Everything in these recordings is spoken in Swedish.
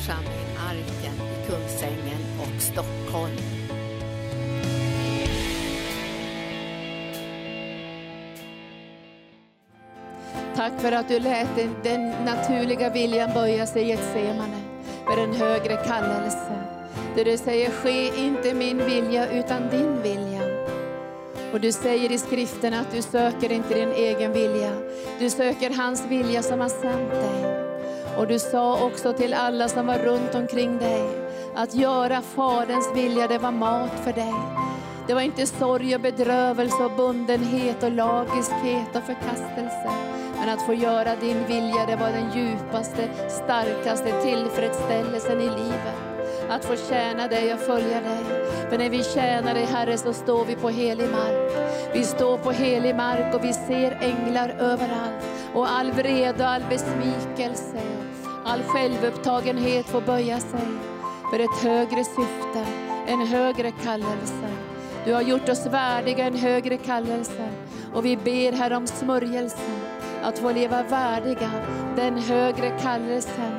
församling Arken i Kungsängen och Stockholm. Tack för att du lät den, den naturliga viljan böja sig i Getsemane för en högre kallelse. Där du säger, ske inte min vilja utan din vilja. Och du säger i skriften att du söker inte din egen vilja. Du söker hans vilja som har sänt dig. Och du sa också till alla som var runt omkring dig, att göra Faderns vilja, det var mat för dig. Det var inte sorg och bedrövelse och bundenhet och lagiskhet och förkastelse. Men att få göra din vilja, det var den djupaste, starkaste tillfredsställelsen i livet. Att få tjäna dig och följa dig. För när vi tjänar dig Herre så står vi på helig mark. Vi står på helig mark och vi ser änglar överallt. Och all vrede och all besvikelse, all självupptagenhet får böja sig för ett högre syfte, en högre kallelse. Du har gjort oss värdiga en högre kallelse och vi ber här om smörjelsen att få leva värdiga den högre kallelsen.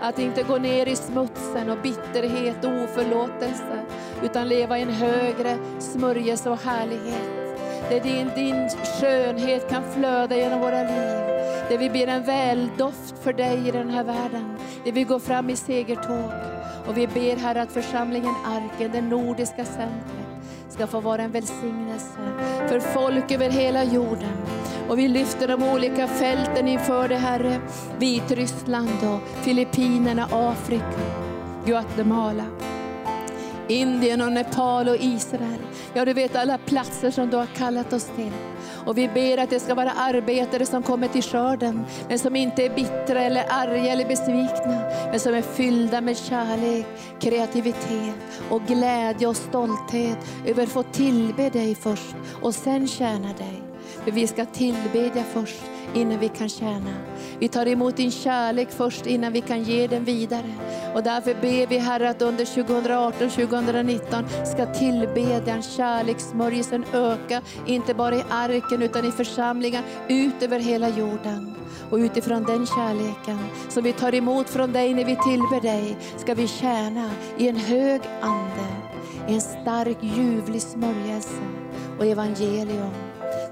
Att inte gå ner i smutsen och bitterhet och oförlåtelse, utan leva i en högre smörjelse och härlighet. Där din, din skönhet kan flöda genom våra liv. Där vi ber en väldoft för dig i den här världen. Där vi går fram i segertåg. Och vi ber här att församlingen Arken, det nordiska centret, ska få vara en välsignelse för folk över hela jorden. Och vi lyfter de olika fälten inför dig Herre. Vitryssland och Filippinerna, Afrika, Guatemala. Indien och Nepal och Israel. Ja, du vet alla platser som du har kallat oss till. Och vi ber att det ska vara arbetare som kommer till skörden, men som inte är bittra eller arga eller besvikna, men som är fyllda med kärlek, kreativitet och glädje och stolthet över att få tillbe dig först och sen tjäna dig. För vi ska tillbedja först innan vi kan tjäna. Vi tar emot din kärlek först innan vi kan ge den vidare. Och därför ber vi Herre att under 2018-2019 ska tillbedjan, kärlekssmörjelsen öka, inte bara i arken utan i församlingar ut över hela jorden. Och utifrån den kärleken som vi tar emot från dig när vi tillber dig, ska vi tjäna i en hög ande, i en stark ljuvlig smörjelse och evangelium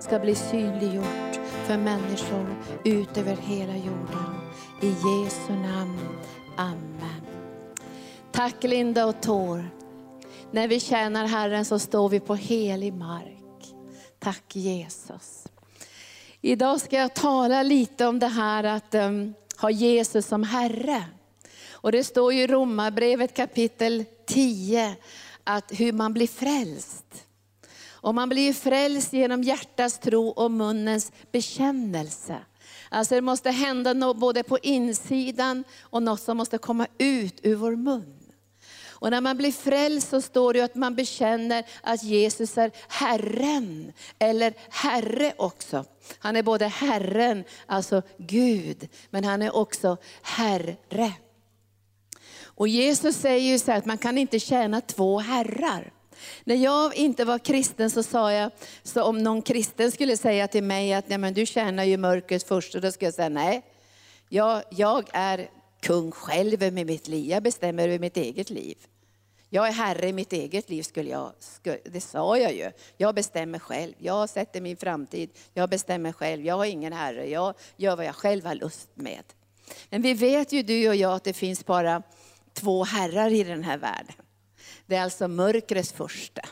ska bli synliggjort för människor ut över hela jorden. I Jesu namn. Amen. Tack Linda och Tor. När vi tjänar Herren så står vi på helig mark. Tack Jesus. Idag ska jag tala lite om det här att um, ha Jesus som Herre. Och det står ju i Romarbrevet kapitel 10 att hur man blir frälst. Och man blir frälst genom hjärtats tro och munnens bekännelse. Alltså det måste hända något både på insidan och något som måste komma ut ur vår mun. Och när man blir frälst så står det att man bekänner att Jesus är Herren, eller Herre också. Han är både Herren, alltså Gud, men han är också Herre. Och Jesus säger ju så att man kan inte tjäna två herrar. När jag inte var kristen så sa jag, så om någon kristen skulle säga till mig att nej, men du tjänar ju mörkret först, och då skulle jag säga nej, jag, jag är kung själv med mitt liv, jag bestämmer över mitt eget liv. Jag är herre i mitt eget liv, skulle jag, det sa jag ju. Jag bestämmer själv, jag sätter min framtid, jag bestämmer själv, jag har ingen herre, jag gör vad jag själv har lust med. Men vi vet ju du och jag att det finns bara två herrar i den här världen. Det är alltså mörkrets första.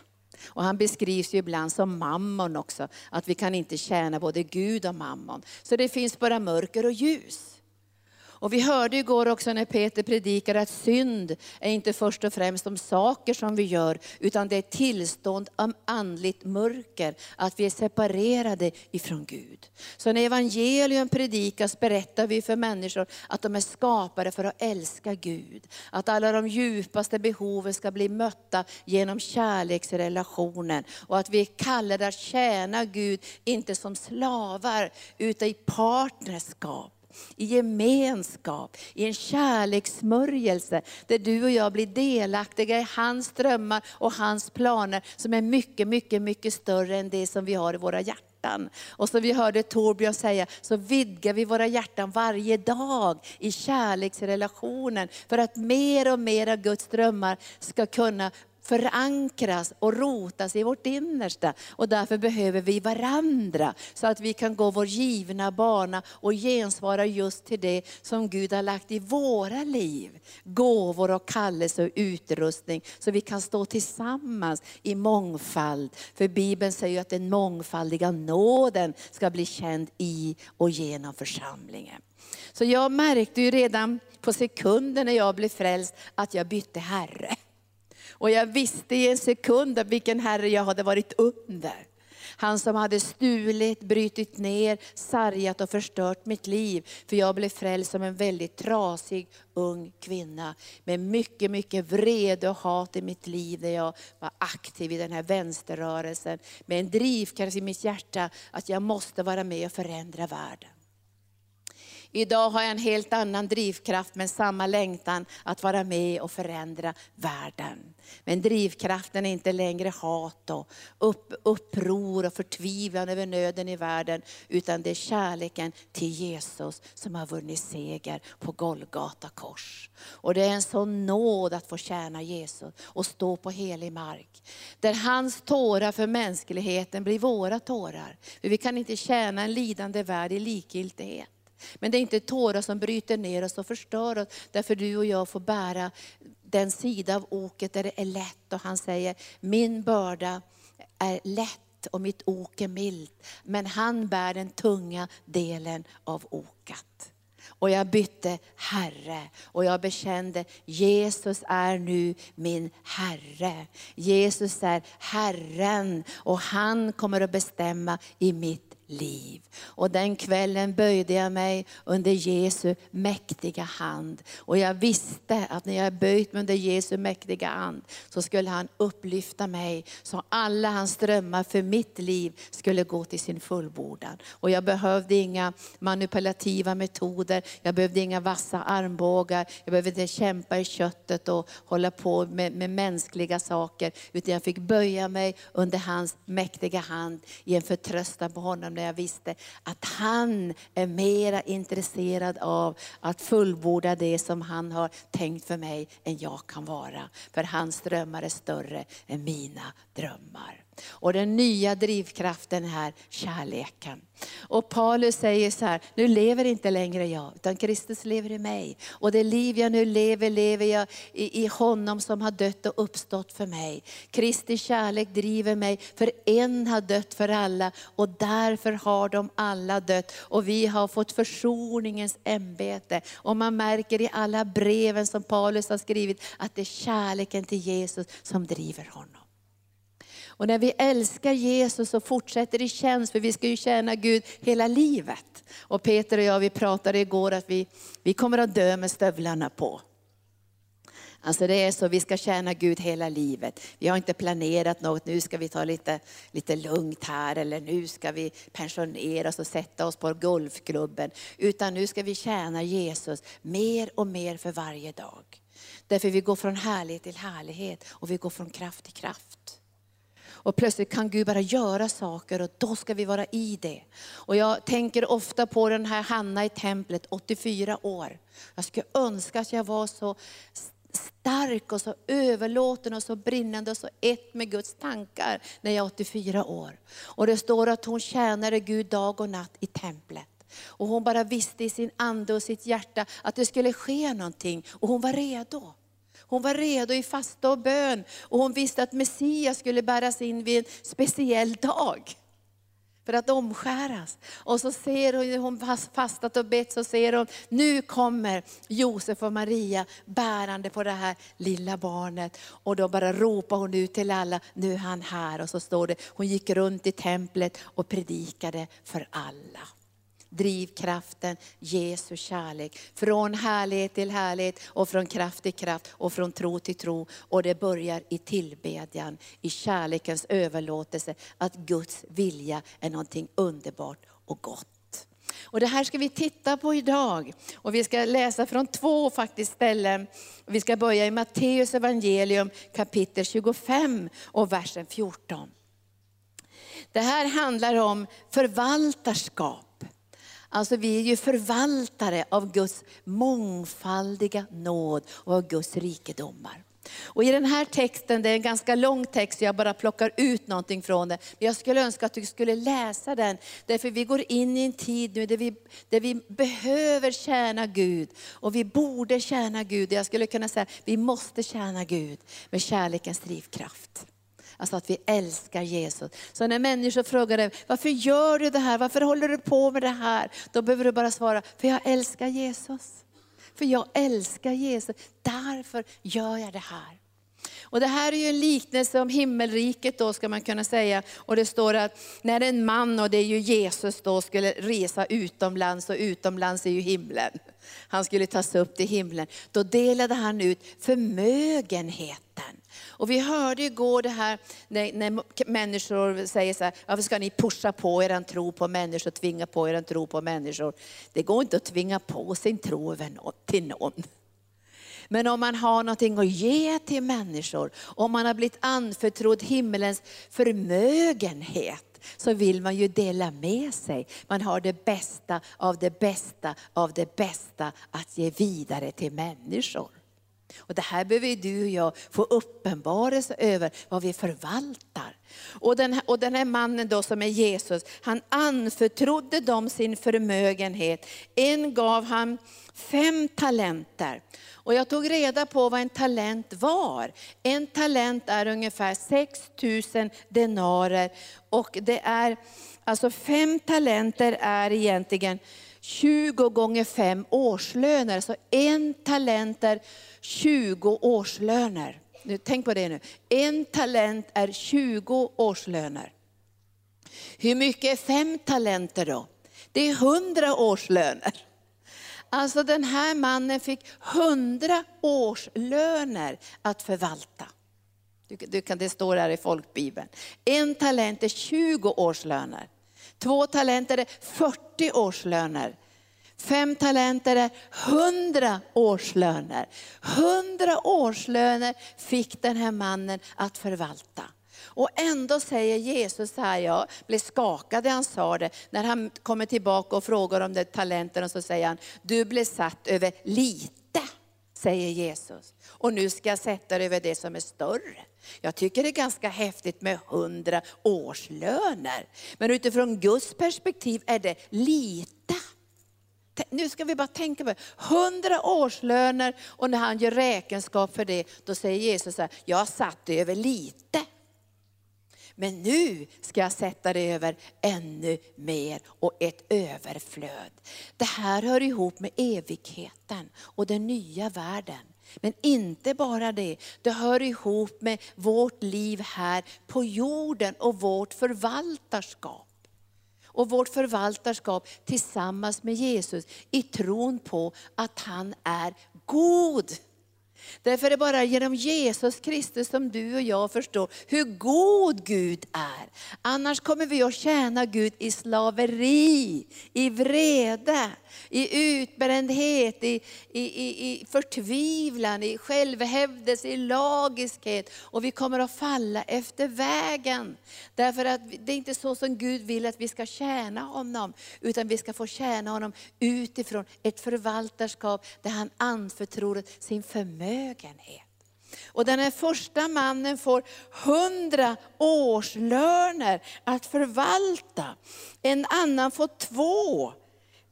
Och han beskrivs ju ibland som mammon också, att vi kan inte tjäna både Gud och mammon. Så det finns bara mörker och ljus. Och vi hörde igår också när Peter predikade att synd är inte först och främst de saker som vi gör, utan det är ett tillstånd av andligt mörker, att vi är separerade ifrån Gud. Så när evangelium predikas berättar vi för människor att de är skapade för att älska Gud. Att alla de djupaste behoven ska bli mötta genom kärleksrelationen. Och att vi är kallade att tjäna Gud, inte som slavar, utan i partnerskap i gemenskap, i en kärlekssmörjelse där du och jag blir delaktiga i hans drömmar och hans planer som är mycket, mycket, mycket större än det som vi har i våra hjärtan. Och som vi hörde Torbjörn säga, så vidgar vi våra hjärtan varje dag i kärleksrelationen. För att mer och mer av Guds drömmar ska kunna förankras och rotas i vårt innersta. Och därför behöver vi varandra, så att vi kan gå vår givna bana och gensvara just till det som Gud har lagt i våra liv. Gåvor och kallelse och utrustning, så vi kan stå tillsammans i mångfald. För Bibeln säger att den mångfaldiga nåden ska bli känd i och genom församlingen. Så jag märkte ju redan på sekunden när jag blev frälst att jag bytte Herre. Och jag visste i en sekund vilken Herre jag hade varit under. Han som hade stulit, brutit ner, sargat och förstört mitt liv. För jag blev frälst som en väldigt trasig ung kvinna. Med mycket, mycket vrede och hat i mitt liv när jag var aktiv i den här vänsterrörelsen. Med en drivkraft i mitt hjärta att jag måste vara med och förändra världen. Idag har jag en helt annan drivkraft men samma längtan att vara med och förändra världen. Men drivkraften är inte längre hat och upp, uppror och förtvivlan över nöden i världen. Utan det är kärleken till Jesus som har vunnit seger på Golgata kors. Och det är en sån nåd att få tjäna Jesus och stå på helig mark. Där hans tårar för mänskligheten blir våra tårar. För vi kan inte tjäna en lidande värld i likgiltighet. Men det är inte tårar som bryter ner oss och förstör oss, därför du och jag får bära den sida av oket där det är lätt. Och han säger, min börda är lätt och mitt ok är milt. Men han bär den tunga delen av okat. Och jag bytte Herre och jag bekände Jesus är nu min Herre. Jesus är Herren och han kommer att bestämma i mitt liv. Och den kvällen böjde jag mig under Jesu mäktiga hand. Och jag visste att när jag böjt mig under Jesu mäktiga hand så skulle han upplyfta mig så alla hans drömmar för mitt liv skulle gå till sin fullbordan. Och jag behövde inga manipulativa metoder, jag behövde inga vassa armbågar, jag behövde inte kämpa i köttet och hålla på med, med mänskliga saker. Utan jag fick böja mig under hans mäktiga hand i en förtröstan på honom där jag visste att han är mera intresserad av att fullborda det som han har tänkt för mig än jag kan vara. För hans drömmar är större än mina drömmar. Och den nya drivkraften är kärleken. Och Paulus säger så här, nu lever inte längre jag, utan Kristus lever i mig. Och det liv jag nu lever, lever jag i, i honom som har dött och uppstått för mig. Kristi kärlek driver mig, för en har dött för alla och därför har de alla dött. Och vi har fått försoningens ämbete. Och man märker i alla breven som Paulus har skrivit, att det är kärleken till Jesus som driver honom. Och när vi älskar Jesus och fortsätter i tjänst, för vi ska ju tjäna Gud hela livet. Och Peter och jag vi pratade igår att vi, vi kommer att dö med stövlarna på. Alltså det är så, vi ska tjäna Gud hela livet. Vi har inte planerat något, nu ska vi ta lite, lite lugnt här eller nu ska vi pensionera oss och sätta oss på golfklubben. Utan nu ska vi tjäna Jesus mer och mer för varje dag. Därför vi går från härlighet till härlighet och vi går från kraft till kraft. Och plötsligt kan Gud bara göra saker och då ska vi vara i det. Och jag tänker ofta på den här Hanna i templet, 84 år. Jag skulle önska att jag var så stark och så överlåten och så brinnande och så ett med Guds tankar när jag är 84 år. Och det står att hon tjänade Gud dag och natt i templet. Och hon bara visste i sin ande och sitt hjärta att det skulle ske någonting och hon var redo. Hon var redo i fasta och bön och hon visste att Messias skulle bäras in vid en speciell dag för att omskäras. Och så ser hon, hon fastat och bett, så ser hon, nu kommer Josef och Maria bärande på det här lilla barnet. Och då bara ropar hon ut till alla, nu är han här. Och så står det, hon gick runt i templet och predikade för alla drivkraften Jesu kärlek. Från härlighet till härlighet och från kraft till kraft och från tro till tro. Och det börjar i tillbedjan, i kärlekens överlåtelse, att Guds vilja är någonting underbart och gott. Och det här ska vi titta på idag. Och vi ska läsa från två faktiskt ställen. Vi ska börja i Matteus evangelium kapitel 25 och versen 14. Det här handlar om förvaltarskap. Alltså vi är ju förvaltare av Guds mångfaldiga nåd och av Guds rikedomar. Och I den här texten, det är en ganska lång text, jag bara plockar ut någonting från den. Men jag skulle önska att du skulle läsa den, därför vi går in i en tid nu där vi, där vi behöver tjäna Gud. Och vi borde tjäna Gud. Jag skulle kunna säga, vi måste tjäna Gud med kärlekens drivkraft. Alltså att vi älskar Jesus. Så när människor frågar dig, varför gör du det här? Varför håller du på med det här? Då behöver du bara svara, för jag älskar Jesus. För jag älskar Jesus, därför gör jag det här. Och det här är ju en liknelse om himmelriket då ska man kunna säga. Och det står att när en man, och det är ju Jesus då, skulle resa utomlands, och utomlands är ju himlen. Han skulle tas upp till himlen. Då delade han ut förmögenheten. Och vi hörde igår det här när, när människor säger så här, varför ska ni pusha på er tro på människor, tvinga på er tro på människor. Det går inte att tvinga på sin tro till någon. Men om man har någonting att ge till människor, om man har blivit anförtrodd himmelens förmögenhet, så vill man ju dela med sig. Man har det bästa av det bästa av det bästa att ge vidare till människor. Och det här behöver du och jag få uppenbarelse över, vad vi förvaltar. Och den, här, och den här mannen då som är Jesus, han anförtrodde dem sin förmögenhet. En gav han fem talenter. Och jag tog reda på vad en talent var. En talent är ungefär 6 000 denarer. Och det är, alltså fem talenter är egentligen 20 gånger 5 årslöner. Så en talent är 20 årslöner. Nu, tänk på det nu. En talent är 20 årslöner. Hur mycket är fem talenter då? Det är 100 årslöner. Alltså den här mannen fick 100 årslöner att förvalta. Du, du kan, det står här i folkbibeln. En talent är 20 årslöner. Två talenter är 40 årslöner. Fem talenter är hundra årslöner. Hundra årslöner fick den här mannen att förvalta. Och ändå säger Jesus så här, jag blev skakad när han sa det, när han kommer tillbaka och frågar om det talenten och så säger han, du blev satt över lite, säger Jesus. Och nu ska jag sätta dig över det som är större. Jag tycker det är ganska häftigt med hundra årslöner. Men utifrån Guds perspektiv är det lite. Nu ska vi bara tänka på det. Hundra årslöner och när han gör räkenskap för det, då säger Jesus så här, jag har satt det över lite. Men nu ska jag sätta det över ännu mer och ett överflöd. Det här hör ihop med evigheten och den nya världen. Men inte bara det, det hör ihop med vårt liv här på jorden och vårt förvaltarskap och vårt förvaltarskap tillsammans med Jesus i tron på att han är god. Därför är det bara genom Jesus Kristus som du och jag förstår hur god Gud är. Annars kommer vi att tjäna Gud i slaveri, i vrede, i utbrändhet, i, i, i, i förtvivlan, i självhävdelse, i lagiskhet. Och vi kommer att falla efter vägen. Därför att det är inte så som Gud vill att vi ska tjäna honom, utan vi ska få tjäna honom utifrån ett förvaltarskap där han anförtror sin förmögenhet. Och den här första mannen får hundra årslöner att förvalta. En annan får två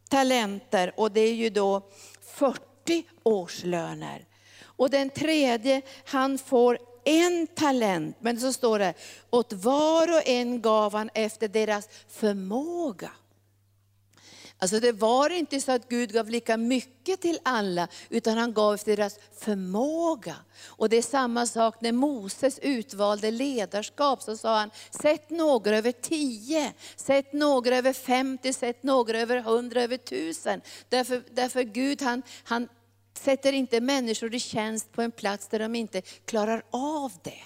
talenter och det är ju då 40 årslöner. Och den tredje, han får en talent, men så står det, åt var och en gav han efter deras förmåga. Alltså det var inte så att Gud gav lika mycket till alla, utan han gav efter deras förmåga. Och det är samma sak när Moses utvalde ledarskap, så sa han, sätt några över tio, sätt några över femtio, sätt några över hundra, över tusen. Därför, därför Gud han, han sätter inte människor i tjänst på en plats där de inte klarar av det.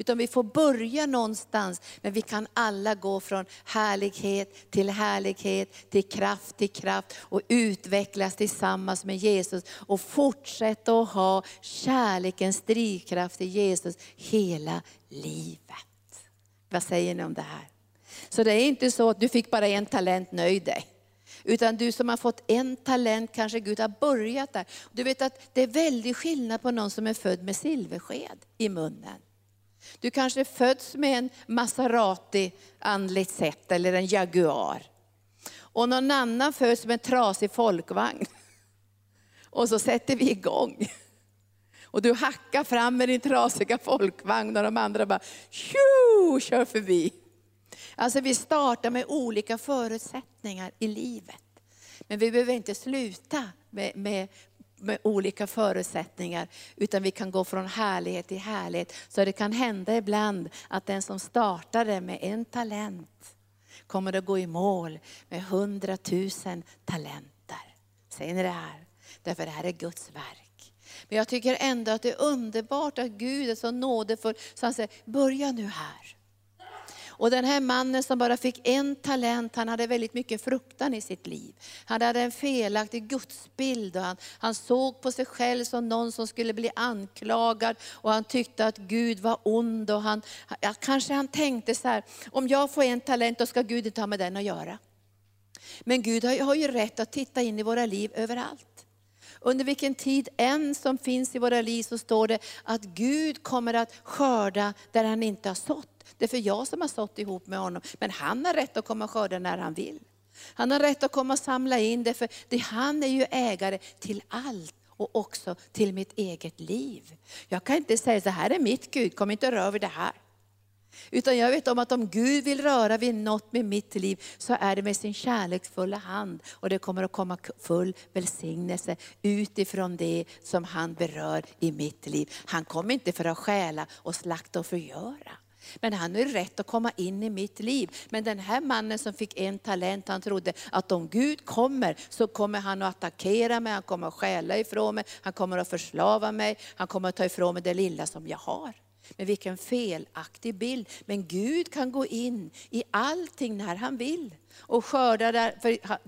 Utan vi får börja någonstans, men vi kan alla gå från härlighet till härlighet, till kraft till kraft och utvecklas tillsammans med Jesus och fortsätta att ha kärlekens drivkraft i Jesus hela livet. Vad säger ni om det här? Så det är inte så att du fick bara en talent, nöj dig. Utan du som har fått en talent, kanske Gud har börjat där. Du vet att det är väldigt skillnad på någon som är född med silversked i munnen. Du kanske föds med en Maserati andligt sett, eller en Jaguar. Och någon annan föds med en trasig folkvagn. Och så sätter vi igång. Och du hackar fram med din trasiga folkvagn och de andra bara tjo, kör förbi. Alltså vi startar med olika förutsättningar i livet. Men vi behöver inte sluta med, med, med olika förutsättningar, utan vi kan gå från härlighet till härlighet. Så det kan hända ibland att den som startade med en talent kommer att gå i mål med hundratusen talenter. Säger ni det här? Därför det här är Guds verk. Men jag tycker ändå att det är underbart att Gud är så nådefull, så han säger, börja nu här. Och den här mannen som bara fick en talent, han hade väldigt mycket fruktan i sitt liv. Han hade en felaktig gudsbild och han, han såg på sig själv som någon som skulle bli anklagad och han tyckte att Gud var ond. Och han, ja, kanske han tänkte så här, om jag får en talent då ska Gud inte ha med den att göra. Men Gud har, har ju rätt att titta in i våra liv överallt. Under vilken tid än som finns i våra liv så står det att Gud kommer att skörda där han inte har sått. Det är för jag som har sått ihop med honom. Men han har rätt att komma och skörda när han vill. Han har rätt att komma och samla in det, för det, han är ju ägare till allt och också till mitt eget liv. Jag kan inte säga så här är mitt Gud, kom inte röra vid det här. Utan jag vet om att om Gud vill röra vid något med mitt liv, så är det med sin kärleksfulla hand. Och det kommer att komma full välsignelse utifrån det som han berör i mitt liv. Han kommer inte för att stjäla och slakta och förgöra. Men han har rätt att komma in i mitt liv. Men den här mannen som fick en talent, han trodde att om Gud kommer så kommer han att attackera mig, han kommer att stjäla ifrån mig, han kommer att förslava mig, han kommer att ta ifrån mig det lilla som jag har. Men vilken felaktig bild. Men Gud kan gå in i allting när han vill. Och skörda där,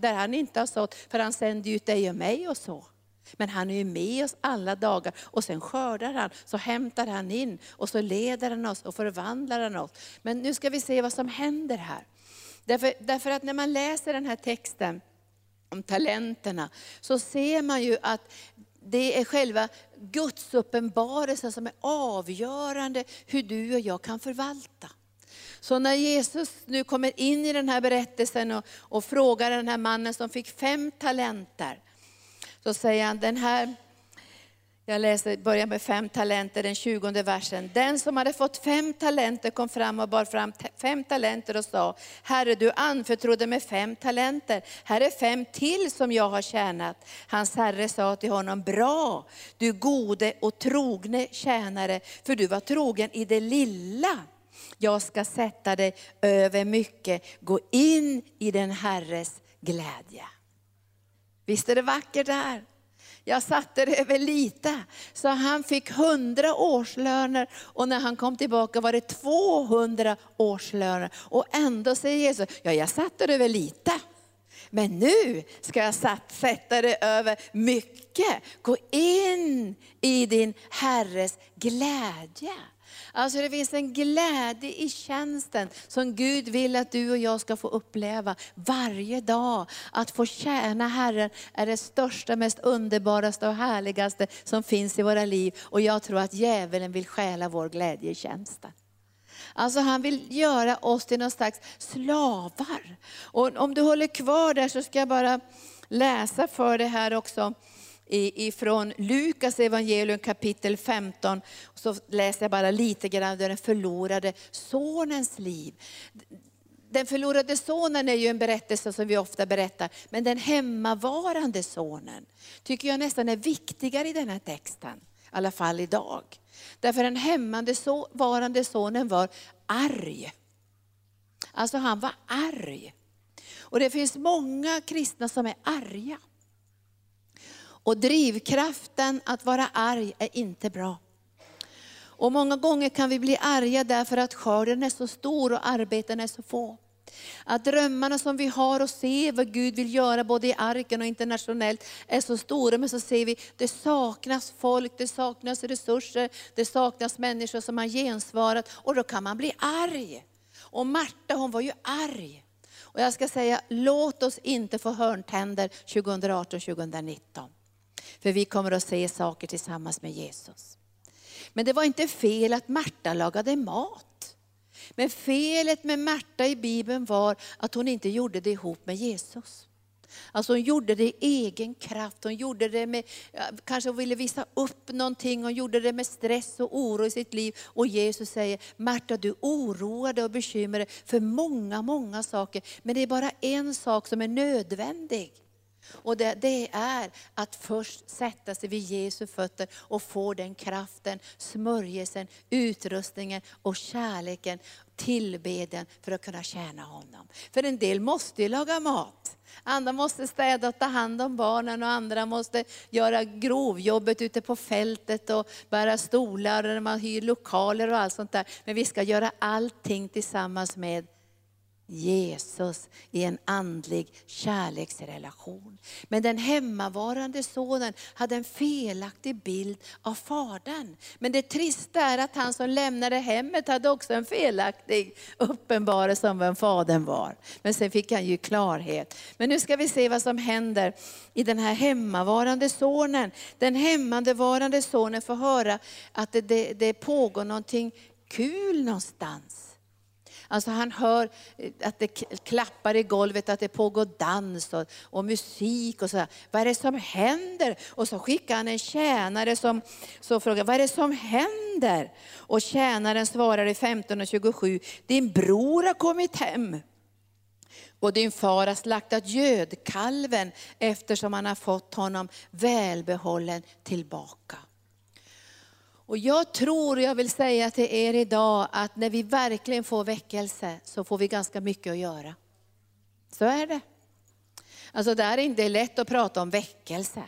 där han inte har sått, för han sänder ut dig och mig och så. Men han är ju med oss alla dagar och sen skördar han, så hämtar han in och så leder han oss och förvandlar han oss. Men nu ska vi se vad som händer här. Därför, därför att när man läser den här texten om talenterna så ser man ju att det är själva Guds uppenbarelse som är avgörande hur du och jag kan förvalta. Så när Jesus nu kommer in i den här berättelsen och, och frågar den här mannen som fick fem talenter, så säger han den här, jag läser, börjar med fem talenter, den tjugonde versen. Den som hade fått fem talenter kom fram och bar fram fem talenter och sa, Herre du anförtrodde mig fem talenter, här är fem till som jag har tjänat. Hans herre sa till honom, bra du gode och trogne tjänare, för du var trogen i det lilla. Jag ska sätta dig över mycket, gå in i den herres glädje. Visst är det vackert där? Jag satte det över lite. Så han fick 100 årslöner och när han kom tillbaka var det 200 årslöner. Och ändå säger Jesus, ja jag satte det över lite. Men nu ska jag sätta det över mycket. Gå in i din Herres glädje. Alltså det finns en glädje i tjänsten som Gud vill att du och jag ska få uppleva varje dag. Att få tjäna Herren är det största, mest underbaraste och härligaste som finns i våra liv. Och jag tror att djävulen vill stjäla vår glädje i tjänsten. Alltså han vill göra oss till någon slags slavar. Och om du håller kvar där så ska jag bara läsa för dig här också ifrån Lukas evangelium kapitel 15. Så läser jag bara lite grann den förlorade sonens liv. Den förlorade sonen är ju en berättelse som vi ofta berättar, men den hemmavarande sonen tycker jag nästan är viktigare i den här texten, i alla fall idag. Därför den hemmavarande sonen var arg. Alltså han var arg. Och det finns många kristna som är arga. Och drivkraften att vara arg är inte bra. Och många gånger kan vi bli arga därför att skörden är så stor och arbeten är så få. Att drömmarna som vi har och ser vad Gud vill göra både i arken och internationellt är så stora, men så ser vi det saknas folk, det saknas resurser, det saknas människor som har gensvarat och då kan man bli arg. Och Marta hon var ju arg. Och jag ska säga, låt oss inte få hörntänder 2018-2019. För vi kommer att se saker tillsammans med Jesus. Men det var inte fel att Marta lagade mat. Men felet med Marta i Bibeln var att hon inte gjorde det ihop med Jesus. Alltså hon gjorde det i egen kraft, hon gjorde det med, kanske hon ville visa upp någonting, hon gjorde det med stress och oro i sitt liv. Och Jesus säger, Marta du oroar dig och bekymrar dig för många, många saker. Men det är bara en sak som är nödvändig. Och det, det, är att först sätta sig vid Jesu fötter och få den kraften, smörjelsen, utrustningen och kärleken, tillbeden för att kunna tjäna honom. För en del måste ju laga mat. Andra måste städa och ta hand om barnen och andra måste göra grovjobbet ute på fältet och bära stolar och man hyr lokaler och allt sånt där. Men vi ska göra allting tillsammans med Jesus i en andlig kärleksrelation. Men den hemmavarande sonen hade en felaktig bild av fadern. Men det trista är att han som lämnade hemmet hade också en felaktig uppenbarelse om vem fadern var. Men sen fick han ju klarhet. Men nu ska vi se vad som händer i den här hemmavarande sonen. Den hemmavarande sonen får höra att det, det, det pågår någonting kul någonstans. Alltså han hör eh, att det klappar i golvet, att det pågår dans och, och musik och så. Vad är det som händer? Och så skickar han en tjänare som så frågar, vad är det som händer? Och tjänaren svarar i 15 och 27, din bror har kommit hem. Och din far har slaktat gödkalven eftersom han har fått honom välbehållen tillbaka. Och jag tror, jag vill säga till er idag, att när vi verkligen får väckelse så får vi ganska mycket att göra. Så är det. Alltså det är inte lätt att prata om väckelse.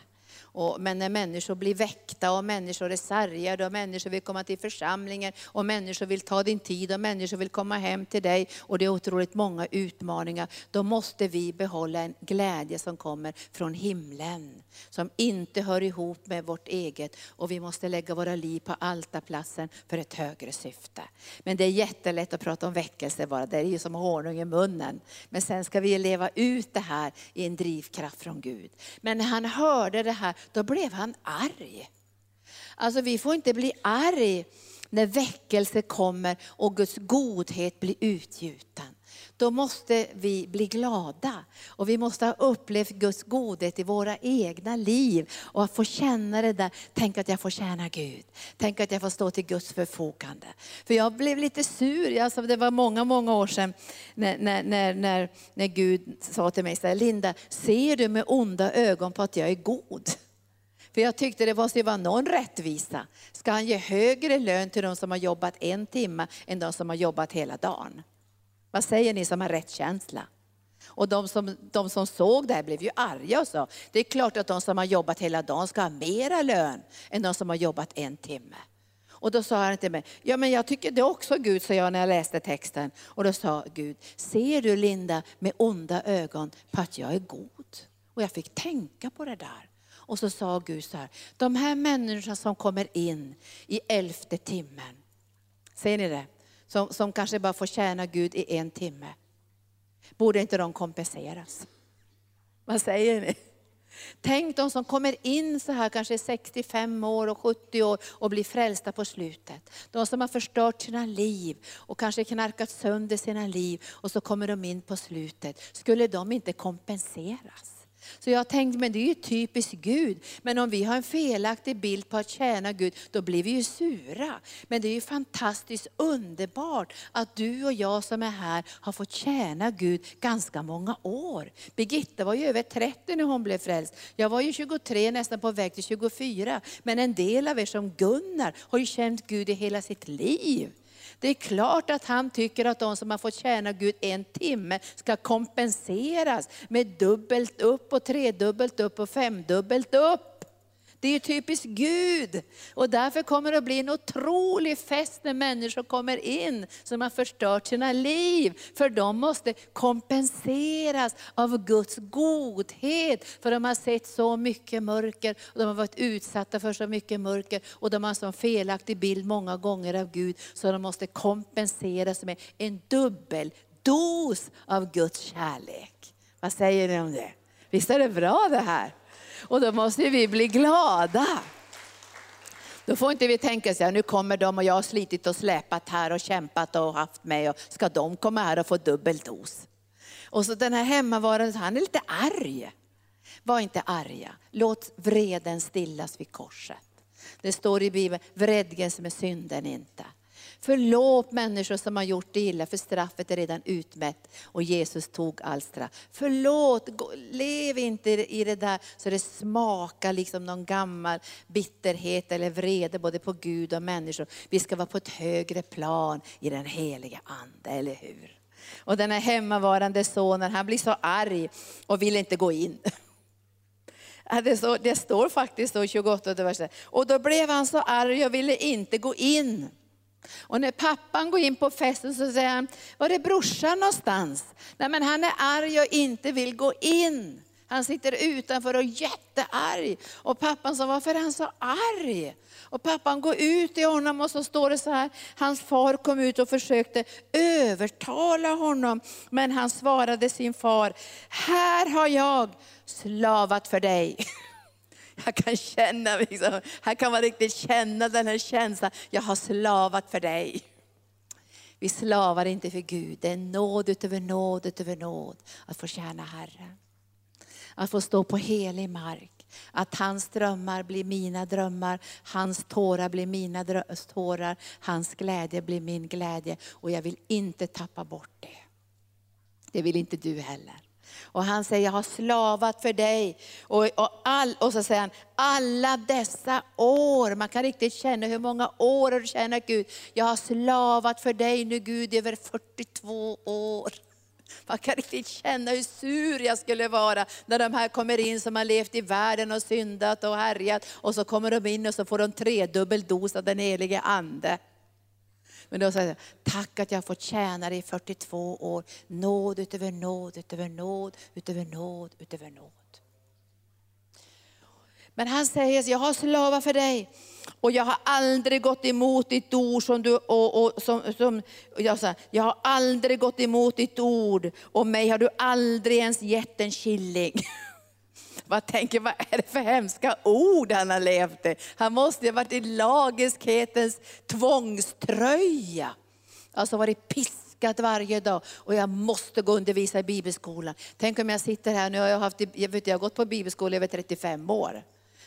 Och, men när människor blir väckta och människor är sargade och människor vill komma till församlingen och människor vill ta din tid och människor vill komma hem till dig och det är otroligt många utmaningar. Då måste vi behålla en glädje som kommer från himlen. Som inte hör ihop med vårt eget och vi måste lägga våra liv på altarplatsen för ett högre syfte. Men det är jättelätt att prata om väckelse bara, det är ju som honung i munnen. Men sen ska vi leva ut det här i en drivkraft från Gud. Men när han hörde det här då blev han arg. Alltså vi får inte bli arg när väckelse kommer och Guds godhet blir utgjuten. Då måste vi bli glada och vi måste ha upplevt Guds godhet i våra egna liv och få känna det där, tänk att jag får tjäna Gud. Tänk att jag får stå till Guds förfogande. För jag blev lite sur, alltså det var många, många år sedan när, när, när, när, när Gud sa till mig, så här, Linda, ser du med onda ögon på att jag är god? För jag tyckte det måste vara någon rättvisa. Ska han ge högre lön till de som har jobbat en timme än de som har jobbat hela dagen? Vad säger ni som har rättskänsla? Och de som, de som såg det här blev ju arga och sa, det är klart att de som har jobbat hela dagen ska ha mera lön än de som har jobbat en timme. Och då sa han till mig, ja men jag tycker det också Gud, sa jag när jag läste texten. Och då sa Gud, ser du Linda med onda ögon på att jag är god? Och jag fick tänka på det där. Och så sa Gud så här, de här människorna som kommer in i elfte timmen, ser ni det? Som, som kanske bara får tjäna Gud i en timme. Borde inte de kompenseras? Vad säger ni? Tänk de som kommer in så här kanske 65 år och 70 år och blir frälsta på slutet. De som har förstört sina liv och kanske knarkat sönder sina liv och så kommer de in på slutet. Skulle de inte kompenseras? Så jag tänkte, men det är ju typiskt Gud. Men om vi har en felaktig bild på att tjäna Gud, då blir vi ju sura. Men det är ju fantastiskt underbart att du och jag som är här har fått tjäna Gud ganska många år. Birgitta var ju över 30 när hon blev frälst. Jag var ju 23, nästan på väg till 24. Men en del av er som Gunnar har ju känt Gud i hela sitt liv. Det är klart att han tycker att de som har fått tjäna Gud en timme ska kompenseras med dubbelt upp och tredubbelt upp och femdubbelt upp. Det är typiskt Gud. Och därför kommer det att bli en otrolig fest när människor kommer in som har förstört sina liv. För de måste kompenseras av Guds godhet. För de har sett så mycket mörker och de har varit utsatta för så mycket mörker. Och de har en sån felaktig bild många gånger av Gud så de måste kompenseras med en dubbel dos av Guds kärlek. Vad säger ni om det? Visst är det bra det här? Och då måste vi bli glada. Då får inte vi tänka så här, nu kommer de och jag har slitit och släpat här och kämpat och haft mig och ska de komma här och få dubbel dos? Och så den här hemmavarande, han är lite arg. Var inte arga, låt vreden stillas vid korset. Det står i Bibeln, vredgens med synden inte. Förlåt människor som har gjort det illa, för straffet är redan utmätt och Jesus tog all straff. Förlåt, lev inte i det där så det smakar liksom någon gammal bitterhet eller vrede både på Gud och människor. Vi ska vara på ett högre plan i den heliga Ande, eller hur? Och den här hemmavarande sonen, han blir så arg och vill inte gå in. Det står, det står faktiskt så 28 versen. Och då blev han så arg och ville inte gå in. Och när pappan går in på festen så säger han, var är brorsan någonstans? Nej men han är arg och inte vill gå in. Han sitter utanför och är jättearg. Och pappan sa, varför är han så arg? Och pappan går ut till honom och så står det så här, hans far kom ut och försökte övertala honom. Men han svarade sin far, här har jag slavat för dig. Jag kan känna, liksom, här kan man riktigt känna den här känslan, jag har slavat för dig. Vi slavar inte för Gud, det är nåd utöver nåd utöver nåd att få tjäna Herren. Att få stå på helig mark. Att hans drömmar blir mina drömmar, hans tårar blir mina tårar, hans glädje blir min glädje. Och jag vill inte tappa bort det. Det vill inte du heller. Och han säger, jag har slavat för dig. Och, och, all, och så säger han, alla dessa år, man kan riktigt känna hur många år har du tjänat Gud. Jag har slavat för dig nu Gud i över 42 år. Man kan riktigt känna hur sur jag skulle vara när de här kommer in som har levt i världen och syndat och härjat. Och så kommer de in och så får de tredubbel dos av den helige Ande. Men då säger jag, tack att jag har fått tjäna dig i 42 år. Nåd utöver nåd, utöver nåd, utöver nåd, utöver nåd. Men han säger, jag har slavat för dig och jag har aldrig gått emot ditt ord som du, och, och som, som, jag, sa, jag har aldrig gått emot ditt ord och mig har du aldrig ens gett en killing. Vad tänker, vad är det för hemska ord han har levt i? Han måste ha varit i lagiskhetens tvångströja. Alltså varit piskat varje dag och jag måste gå och undervisa i bibelskolan. Tänk om jag sitter här, nu har jag, haft, jag, vet, jag har gått på bibelskola i över 35 år.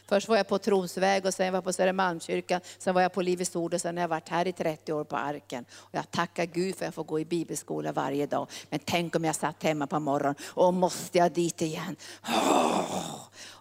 Först var jag på Tronsväg och sen var jag på Södermalmskyrkan, sen var jag på Livets Ord och sen har jag varit här i 30 år på Arken. Och jag tackar Gud för att jag får gå i bibelskola varje dag. Men tänk om jag satt hemma på morgonen och måste jag dit igen?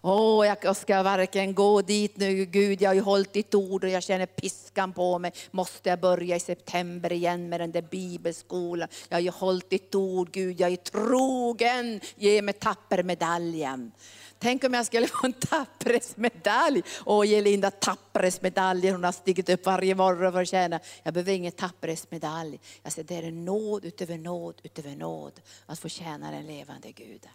Åh, oh, jag ska varken gå dit nu, Gud jag har ju hållit ditt ord och jag känner piskan på mig. Måste jag börja i september igen med den där bibelskolan? Jag har ju hållit ditt ord Gud, jag är trogen, ge mig tappermedaljen. Tänk om jag skulle få en tappresmedalj. Åh, ge Linda. Hon har stigit upp varje morgon för att tjäna. Jag behöver ingen Tappresmedalj. Jag säger, det är en nåd utöver nåd utöver nåd. Att få tjäna den levande Guden.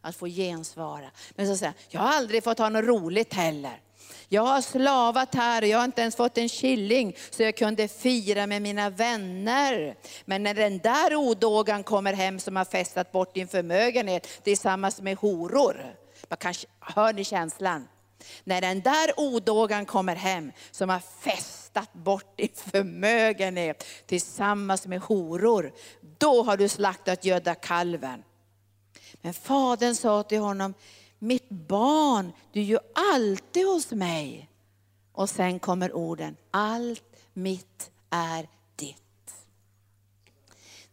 Att få gensvara. Men så säger jag, jag har aldrig fått ha något roligt heller. Jag har slavat här och jag har inte ens fått en killing så jag kunde fira med mina vänner. Men när den där odågan kommer hem som har festat bort din förmögenhet tillsammans med horor man kanske, hör ni känslan? När den där odågan kommer hem som har festat bort din förmögenhet tillsammans med horor, då har du slaktat gödda kalven. Men fadern sa till honom, mitt barn, du är ju alltid hos mig. Och sen kommer orden, allt mitt är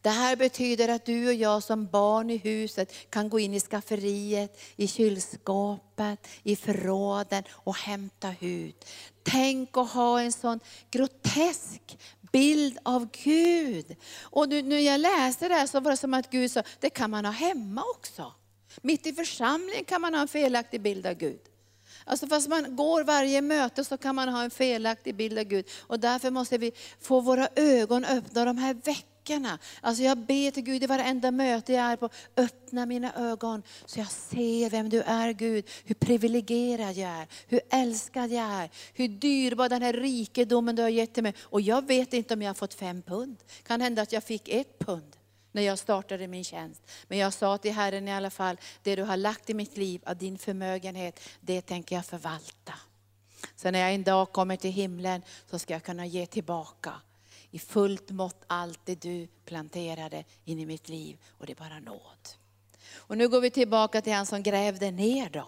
det här betyder att du och jag som barn i huset kan gå in i skafferiet, i kylskåpet, i förråden och hämta ut. Tänk att ha en sån grotesk bild av Gud. Och nu när jag läste det här så var det som att Gud sa, det kan man ha hemma också. Mitt i församlingen kan man ha en felaktig bild av Gud. Alltså fast man går varje möte så kan man ha en felaktig bild av Gud. Och därför måste vi få våra ögon öppna de här veckorna. Alltså jag ber till Gud i varenda möte jag är på, öppna mina ögon så jag ser vem du är Gud. Hur privilegierad jag är, hur älskad jag är, hur dyrbar den här rikedomen du har gett till mig. Och jag vet inte om jag har fått fem pund. Kan hända att jag fick ett pund när jag startade min tjänst. Men jag sa till Herren i alla fall, det du har lagt i mitt liv av din förmögenhet, det tänker jag förvalta. Så när jag en dag kommer till himlen så ska jag kunna ge tillbaka i fullt mått allt det du planterade in i mitt liv. Och det är bara nåd. Och nu går vi tillbaka till han som grävde ner då.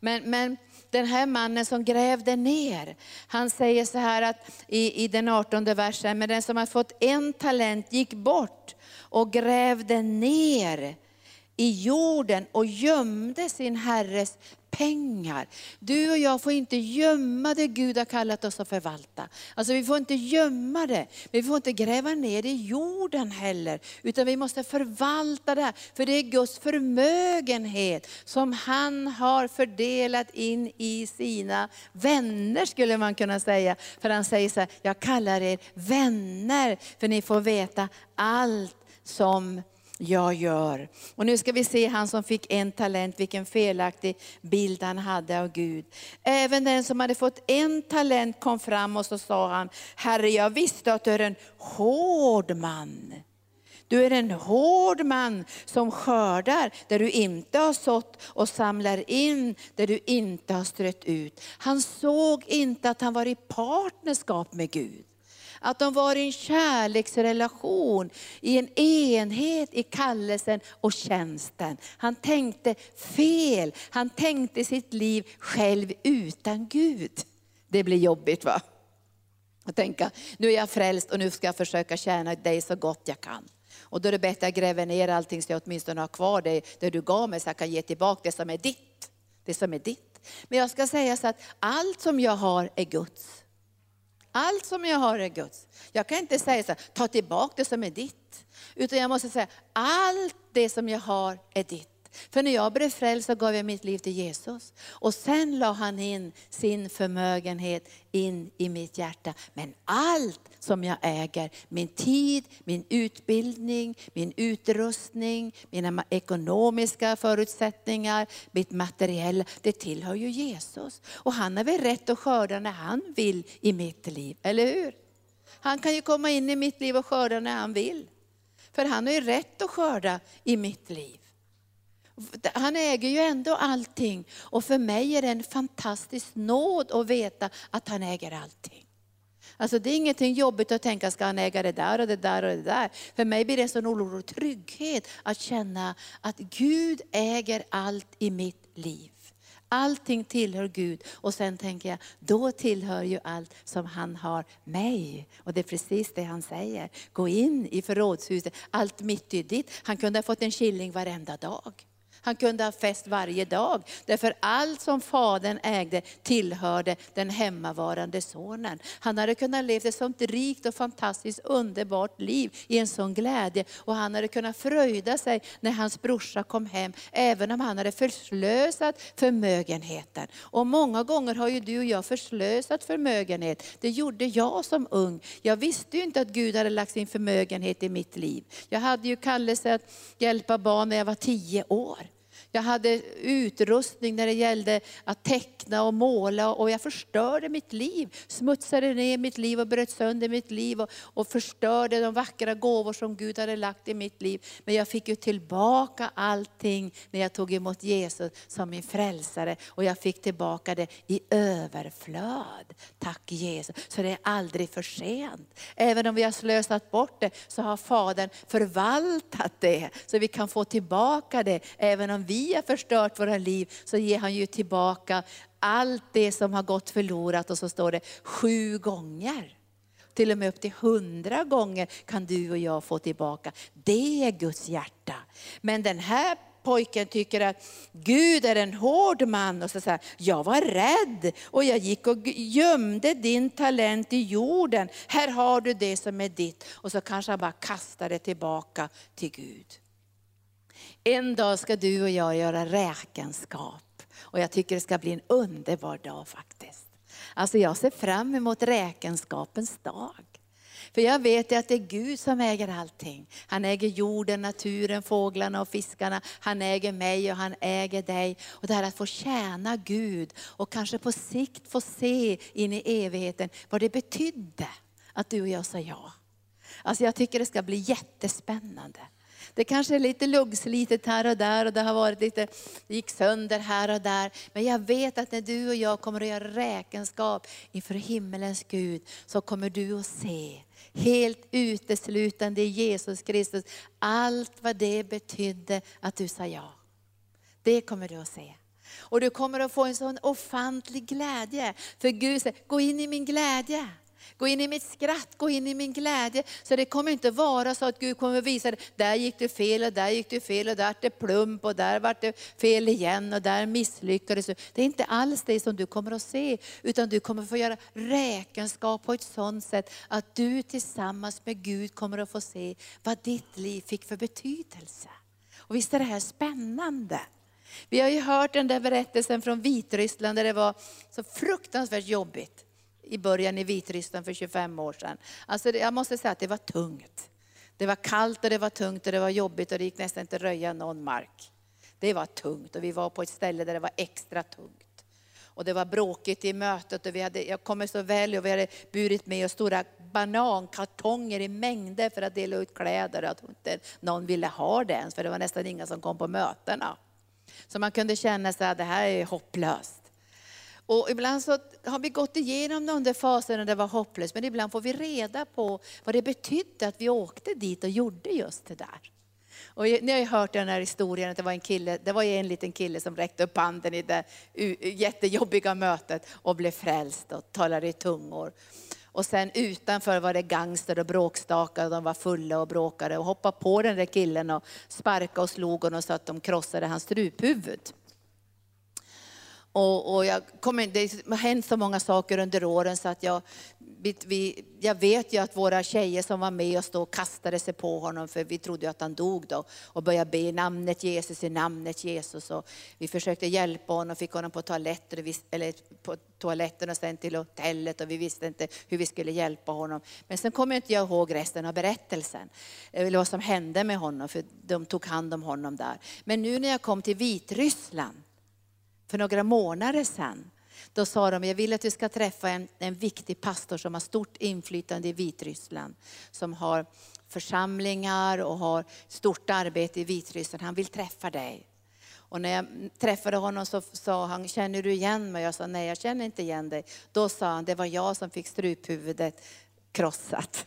Men, men den här mannen som grävde ner, han säger så här att i, i den 18 versen, men den som har fått en talent gick bort och grävde ner i jorden och gömde sin herres pengar. Du och jag får inte gömma det Gud har kallat oss att förvalta. Alltså vi får inte gömma det, men vi får inte gräva ner det i jorden heller. Utan vi måste förvalta det här, för det är Guds förmögenhet som han har fördelat in i sina vänner skulle man kunna säga. För han säger så här, jag kallar er vänner, för ni får veta allt som jag gör. Och nu ska vi se han som fick en talent, vilken felaktig bild han hade av Gud. Även den som hade fått en talent kom fram och så sa han, Herre jag visste att du är en hård man. Du är en hård man som skördar där du inte har sått och samlar in där du inte har strött ut. Han såg inte att han var i partnerskap med Gud. Att de var i en kärleksrelation, i en enhet i kallelsen och tjänsten. Han tänkte fel, han tänkte sitt liv själv utan Gud. Det blir jobbigt va? Att tänka, nu är jag frälst och nu ska jag försöka tjäna dig så gott jag kan. Och då är det bättre att jag gräver ner allting så jag åtminstone har kvar det, det du gav mig så jag kan ge tillbaka det som är ditt. Det som är ditt. Men jag ska säga så att allt som jag har är Guds. Allt som jag har är Guds. Jag kan inte säga så här, ta tillbaka det som är ditt. Utan jag måste säga, allt det som jag har är ditt. För när jag blev frälst så gav jag mitt liv till Jesus. Och sen la han in sin förmögenhet in i mitt hjärta. Men allt som jag äger, min tid, min utbildning, min utrustning, mina ekonomiska förutsättningar, mitt materiella, det tillhör ju Jesus. Och han har väl rätt att skörda när han vill i mitt liv, eller hur? Han kan ju komma in i mitt liv och skörda när han vill. För han har ju rätt att skörda i mitt liv. Han äger ju ändå allting. Och för mig är det en fantastisk nåd att veta att han äger allting. Alltså det är ingenting jobbigt att tänka, ska han äga det där och det där och det där? För mig blir det en sån oerhörd trygghet att känna att Gud äger allt i mitt liv. Allting tillhör Gud och sen tänker jag, då tillhör ju allt som han har mig. Och det är precis det han säger. Gå in i förrådshuset, allt mitt är ditt. Han kunde ha fått en killing varenda dag. Han kunde ha fest varje dag. Därför allt som fadern ägde tillhörde den hemmavarande sonen. Han hade kunnat leva ett sånt rikt och fantastiskt underbart liv i en sån glädje. Och han hade kunnat fröjda sig när hans brorsa kom hem, även om han hade förslösat förmögenheten. Och många gånger har ju du och jag förslösat förmögenhet. Det gjorde jag som ung. Jag visste ju inte att Gud hade lagt sin förmögenhet i mitt liv. Jag hade ju kallelse att hjälpa barn när jag var tio år. Jag hade utrustning när det gällde att teckna och måla och jag förstörde mitt liv. Smutsade ner mitt liv och bröt sönder mitt liv och, och förstörde de vackra gåvor som Gud hade lagt i mitt liv. Men jag fick ju tillbaka allting när jag tog emot Jesus som min frälsare. Och jag fick tillbaka det i överflöd. Tack Jesus. Så det är aldrig för sent. Även om vi har slösat bort det så har Fadern förvaltat det. Så vi kan få tillbaka det även om vi har förstört våra liv så ger han ju tillbaka allt det som har gått förlorat och så står det sju gånger. Till och med upp till hundra gånger kan du och jag få tillbaka. Det är Guds hjärta. Men den här pojken tycker att Gud är en hård man och så säger jag var rädd och jag gick och gömde din talent i jorden. Här har du det som är ditt. Och så kanske han bara kastar det tillbaka till Gud. En dag ska du och jag göra räkenskap. Och jag tycker det ska bli en underbar dag faktiskt. Alltså jag ser fram emot räkenskapens dag. För jag vet att det är Gud som äger allting. Han äger jorden, naturen, fåglarna och fiskarna. Han äger mig och han äger dig. Och det här att få tjäna Gud och kanske på sikt få se in i evigheten vad det betydde att du och jag sa ja. Alltså jag tycker det ska bli jättespännande. Det kanske är lite luggslitet här och där och det har varit lite, det gick sönder här och där. Men jag vet att när du och jag kommer att göra räkenskap inför himmelens Gud, så kommer du att se helt uteslutande i Jesus Kristus, allt vad det betydde att du sa ja. Det kommer du att se. Och du kommer att få en sån ofantlig glädje. För Gud säger, gå in i min glädje. Gå in i mitt skratt, gå in i min glädje. Så det kommer inte vara så att Gud kommer visa dig, där gick du fel och där gick du fel och där vart det plump och där vart det fel igen och där misslyckades du. Det är inte alls det som du kommer att se, utan du kommer att få göra räkenskap på ett sådant sätt att du tillsammans med Gud kommer att få se vad ditt liv fick för betydelse. Och visst är det här spännande? Vi har ju hört den där berättelsen från Vitryssland där det var så fruktansvärt jobbigt i början i Vitryssland för 25 år sedan. Alltså jag måste säga att det var tungt. Det var kallt och det var tungt och det var jobbigt och det gick nästan inte att röja någon mark. Det var tungt och vi var på ett ställe där det var extra tungt. Och det var bråkigt i mötet och vi hade, jag kommer så väl och vi hade burit med oss stora banankartonger i mängder för att dela ut kläder. Att inte någon ville ha det ens, för det var nästan inga som kom på mötena. Så man kunde känna sig att det här är hopplöst. Och ibland så har vi gått igenom de där faserna där det var hopplöst, men ibland får vi reda på vad det betydde att vi åkte dit och gjorde just det där. Och ni har ju hört den här historien att det var en kille, det var en liten kille som räckte upp handen i det jättejobbiga mötet och blev frälst och talade i tungor. Och sen utanför var det gangster och bråkstakar och de var fulla och bråkade och hoppade på den där killen och sparkade och slog honom så att de krossade hans struphuvud. Och, och jag kommer, det har hänt så många saker under åren så att jag, vi, jag vet ju att våra tjejer som var med oss då kastade sig på honom för vi trodde att han dog då och började be i namnet Jesus, i namnet Jesus. Och vi försökte hjälpa honom, fick honom på toaletten, eller på toaletten och sen till hotellet och vi visste inte hur vi skulle hjälpa honom. Men sen kommer jag inte jag ihåg resten av berättelsen, eller vad som hände med honom, för de tog hand om honom där. Men nu när jag kom till Vitryssland för några månader sedan. Då sa de, jag vill att du ska träffa en, en viktig pastor som har stort inflytande i Vitryssland. Som har församlingar och har stort arbete i Vitryssland. Han vill träffa dig. Och när jag träffade honom så sa han, känner du igen mig? Jag sa, nej jag känner inte igen dig. Då sa han, det var jag som fick struphuvudet krossat.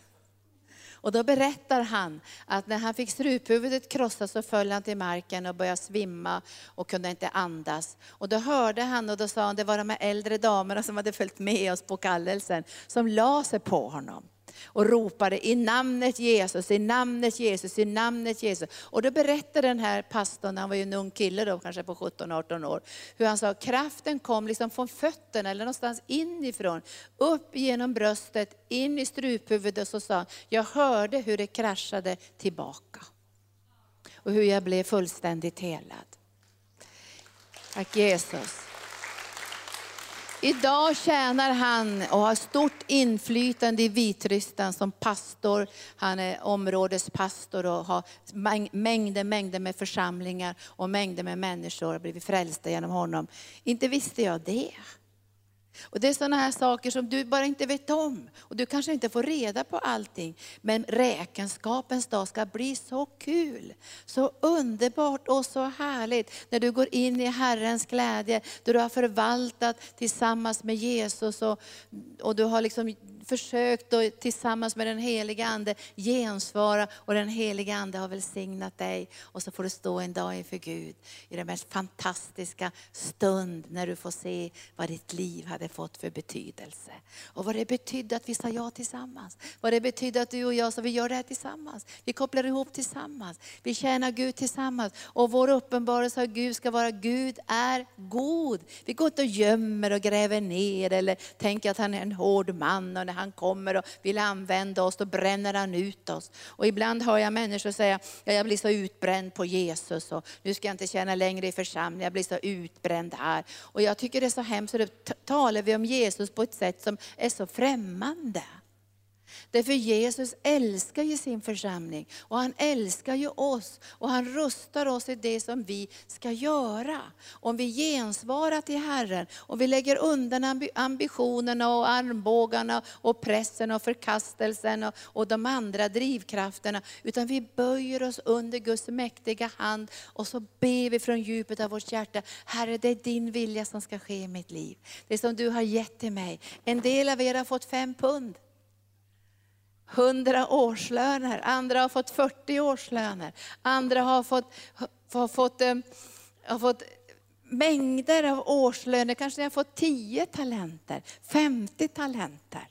Och då berättar han att när han fick struphuvudet krossat så föll han till marken och började svimma och kunde inte andas. Och då hörde han och då sa han, det var de här äldre damerna som hade följt med oss på kallelsen, som la sig på honom och ropade i namnet Jesus, i namnet Jesus, i namnet Jesus. Och då berättade den här pastorn, han var ju en ung kille då, kanske på 17-18 år, hur han sa kraften kom liksom från fötterna eller någonstans inifrån, upp genom bröstet, in i struphuvudet och så sa han, jag hörde hur det kraschade tillbaka. Och hur jag blev fullständigt helad. Tack Jesus. Idag tjänar han och har stort inflytande i Vitryssland som pastor. Han är områdespastor och har mängder, mängder med församlingar och mängder med människor har blivit frälsta genom honom. Inte visste jag det. Och Det är sådana här saker som du bara inte vet om. Och Du kanske inte får reda på allting. Men räkenskapens dag ska bli så kul, så underbart och så härligt. När du går in i Herrens glädje, då du har förvaltat tillsammans med Jesus och, och du har liksom försökt att tillsammans med den heliga Ande gensvara och den heliga Ande har välsignat dig. Och så får du stå en dag inför Gud i den mest fantastiska stund när du får se vad ditt liv hade fått för betydelse. Och vad det betydde att vi sa ja tillsammans. Vad det betydde att du och jag, sa vi gör det här tillsammans. Vi kopplar ihop tillsammans. Vi tjänar Gud tillsammans. Och vår uppenbarelse av Gud ska vara Gud är god. Vi går inte och gömmer och gräver ner eller tänker att han är en hård man och han kommer och vill använda oss, då bränner han ut oss. Och ibland hör jag människor säga, ja, jag blir så utbränd på Jesus och nu ska jag inte tjäna längre i församlingen, jag blir så utbränd här. Och jag tycker det är så hemskt, så då talar vi om Jesus på ett sätt som är så främmande. Därför Jesus älskar ju sin församling och han älskar ju oss och han rustar oss i det som vi ska göra. Om vi gensvarar till Herren, om vi lägger undan ambitionerna och armbågarna och pressen och förkastelsen och, och de andra drivkrafterna, utan vi böjer oss under Guds mäktiga hand och så ber vi från djupet av vårt hjärta, Herre det är din vilja som ska ske i mitt liv. Det som du har gett till mig. En del av er har fått fem pund. 100 årslöner, andra har fått 40 årslöner, andra har fått, har fått, eh, har fått mängder av årslöner, kanske ni har fått 10 talenter, 50 talenter.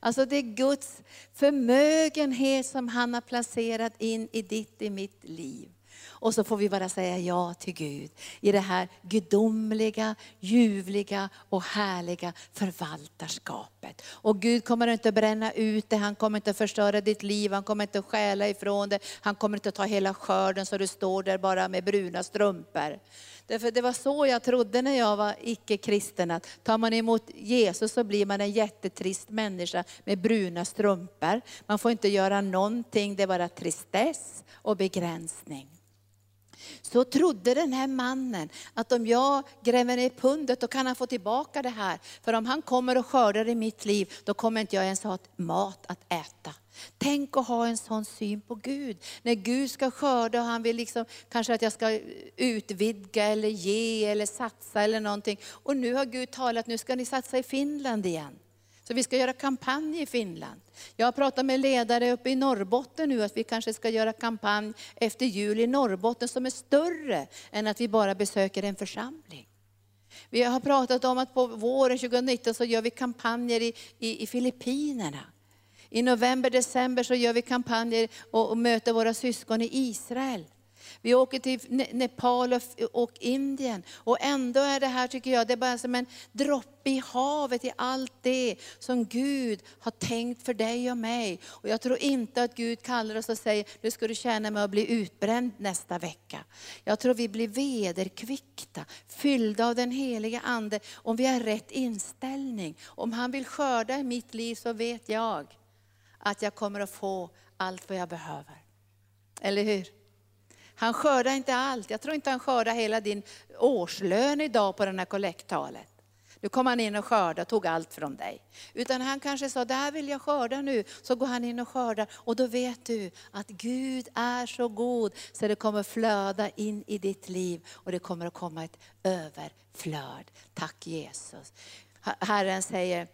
Alltså det är Guds förmögenhet som han har placerat in i ditt, i mitt liv. Och så får vi bara säga ja till Gud i det här gudomliga, ljuvliga och härliga förvaltarskapet. Och Gud kommer inte att bränna ut det, han kommer inte att förstöra ditt liv, han kommer inte att stjäla ifrån det, han kommer inte att ta hela skörden så du står där bara med bruna strumpor. Därför det var så jag trodde när jag var icke-kristen, att tar man emot Jesus så blir man en jättetrist människa med bruna strumpor. Man får inte göra någonting, det är bara tristess och begränsning. Så trodde den här mannen att om jag gräver ner pundet då kan han få tillbaka det här. För om han kommer och skördar i mitt liv, då kommer inte jag ens ha mat att äta. Tänk att ha en sån syn på Gud. När Gud ska skörda och han vill liksom, kanske att jag ska utvidga eller ge eller satsa eller någonting. Och nu har Gud talat, nu ska ni satsa i Finland igen. Så vi ska göra kampanj i Finland. Jag har pratat med ledare uppe i Norrbotten nu att vi kanske ska göra kampanj efter jul i Norrbotten som är större än att vi bara besöker en församling. Vi har pratat om att på våren 2019 så gör vi kampanjer i, i, i Filippinerna. I november, december så gör vi kampanjer och, och möter våra syskon i Israel. Vi åker till Nepal och Indien. Och ändå är det här, tycker jag, det är bara som en droppe i havet i allt det som Gud har tänkt för dig och mig. Och jag tror inte att Gud kallar oss och säger, nu ska du känna mig att bli utbränd nästa vecka. Jag tror vi blir vederkvickta, fyllda av den heliga Ande, om vi har rätt inställning. Om han vill skörda i mitt liv så vet jag att jag kommer att få allt vad jag behöver. Eller hur? Han skördar inte allt. Jag tror inte han skördar hela din årslön idag på den här kollekttalet. Nu kom han in och skördade och tog allt från dig. Utan han kanske sa, det här vill jag skörda nu. Så går han in och skördar och då vet du att Gud är så god så det kommer flöda in i ditt liv och det kommer att komma ett överflöd. Tack Jesus. Herren säger,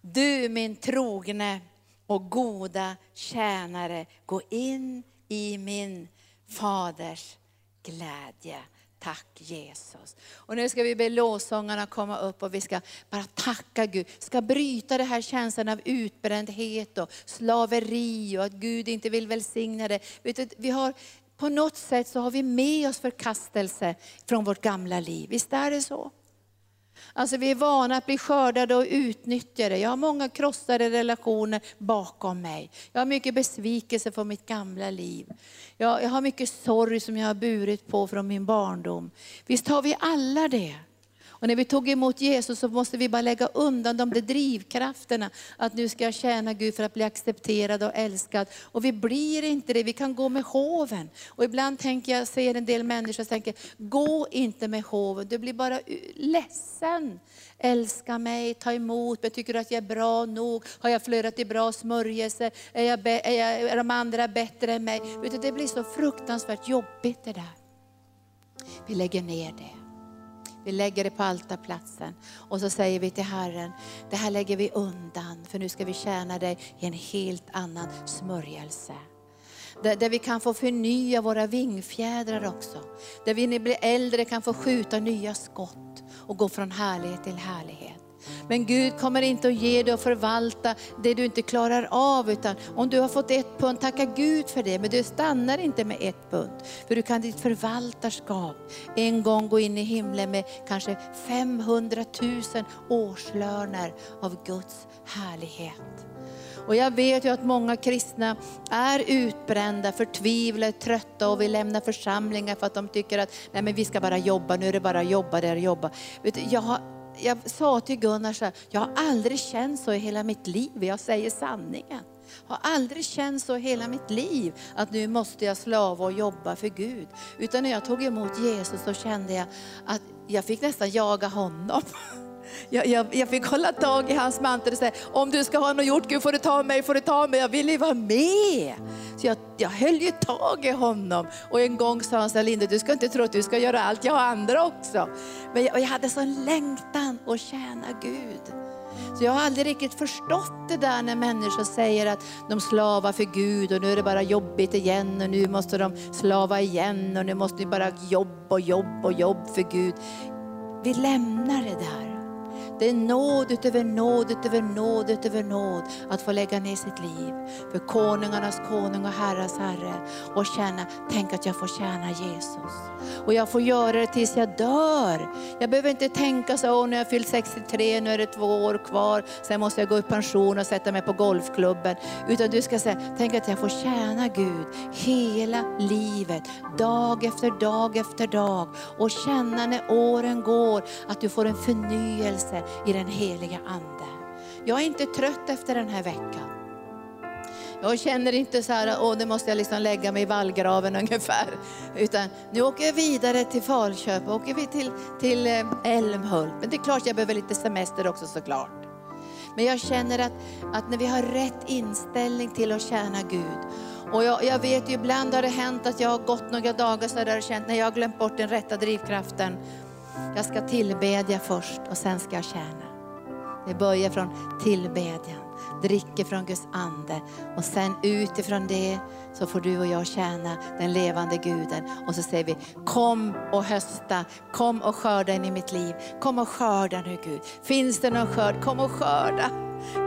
du min trogne och goda tjänare, gå in i min Faders glädje. Tack Jesus. Och nu ska vi be lovsångarna komma upp och vi ska bara tacka Gud. Vi Ska bryta den här känslan av utbrändhet och slaveri och att Gud inte vill välsigna det. Vi har, på något sätt så har vi med oss förkastelse från vårt gamla liv. Visst är det så? Alltså vi är vana att bli skördade och utnyttjade. Jag har många krossade relationer bakom mig. Jag har mycket besvikelse från mitt gamla liv. Jag, jag har mycket sorg som jag har burit på från min barndom. Visst har vi alla det? Och när vi tog emot Jesus så måste vi bara lägga undan de där drivkrafterna. Att nu ska jag tjäna Gud för att bli accepterad och älskad. Och vi blir inte det, vi kan gå med hoven. Och ibland tänker jag, ser en del människor och tänker, gå inte med hoven, du blir bara ledsen. Älska mig, ta emot mig, tycker du att jag är bra nog? Har jag flödat i bra smörjelse? Är, jag är, jag, är de andra bättre än mig? Utan det blir så fruktansvärt jobbigt det där. Vi lägger ner det. Vi lägger det på altarplatsen och så säger vi till Herren, det här lägger vi undan för nu ska vi tjäna dig i en helt annan smörjelse. Där, där vi kan få förnya våra vingfjädrar också. Där vi när vi blir äldre kan få skjuta nya skott och gå från härlighet till härlighet. Men Gud kommer inte att ge dig och förvalta det du inte klarar av. Utan om du har fått ett pund, tacka Gud för det. Men du stannar inte med ett pund. För du kan ditt förvaltarskap en gång gå in i himlen med kanske 500 000 årslöner av Guds härlighet. Och jag vet ju att många kristna är utbrända, förtvivlade, trötta och vill lämna församlingar för att de tycker att nej men vi ska bara jobba, nu är det bara jobba, det är jobba. Vet du, jag, har, jag sa till Gunnar så här, jag har aldrig känt så i hela mitt liv, jag säger sanningen. Jag har aldrig känt så i hela mitt liv att nu måste jag slava och jobba för Gud. Utan när jag tog emot Jesus så kände jag att jag fick nästan jaga honom. Jag, jag, jag, fick hålla tag i hans mantel och säga, om du ska ha något gjort Gud får du ta mig, får du ta mig, jag vill ju vara med. Så jag, jag höll ju tag i honom. Och en gång sa han så här, Linda du ska inte tro att du ska göra allt, jag har andra också. Men jag, jag hade sån längtan att tjäna Gud. Så jag har aldrig riktigt förstått det där när människor säger att de slavar för Gud och nu är det bara jobbigt igen och nu måste de slava igen och nu måste vi bara jobb och jobb och jobb för Gud. Vi lämnar det där. Det är nåd utöver nåd utöver nåd utöver nåd att få lägga ner sitt liv för konungarnas konung och herrars herre och känna, tänk att jag får tjäna Jesus. Och jag får göra det tills jag dör. Jag behöver inte tänka så, nu har jag fyllt 63, nu är det två år kvar, sen måste jag gå i pension och sätta mig på golfklubben. Utan du ska säga, tänk att jag får tjäna Gud hela livet, dag efter dag efter dag. Och känna när åren går att du får en förnyelse i den heliga Ande. Jag är inte trött efter den här veckan. Jag känner inte så här, åh nu måste jag liksom lägga mig i vallgraven ungefär. Utan nu åker jag vidare till Falköp, åker vi till, till eh, Älmhult. Men det är klart jag behöver lite semester också såklart. Men jag känner att, att när vi har rätt inställning till att tjäna Gud. Och jag, jag vet ju ibland har det hänt att jag har gått några dagar så där och känt när jag har glömt bort den rätta drivkraften. Jag ska tillbedja först och sen ska jag tjäna. Det börjar från tillbedjan, dricker från Guds ande och sen utifrån det så får du och jag tjäna den levande guden. Och så säger vi, kom och hösta, kom och skörda in i mitt liv. Kom och skörda nu Gud. Finns det någon skörd, kom och skörda.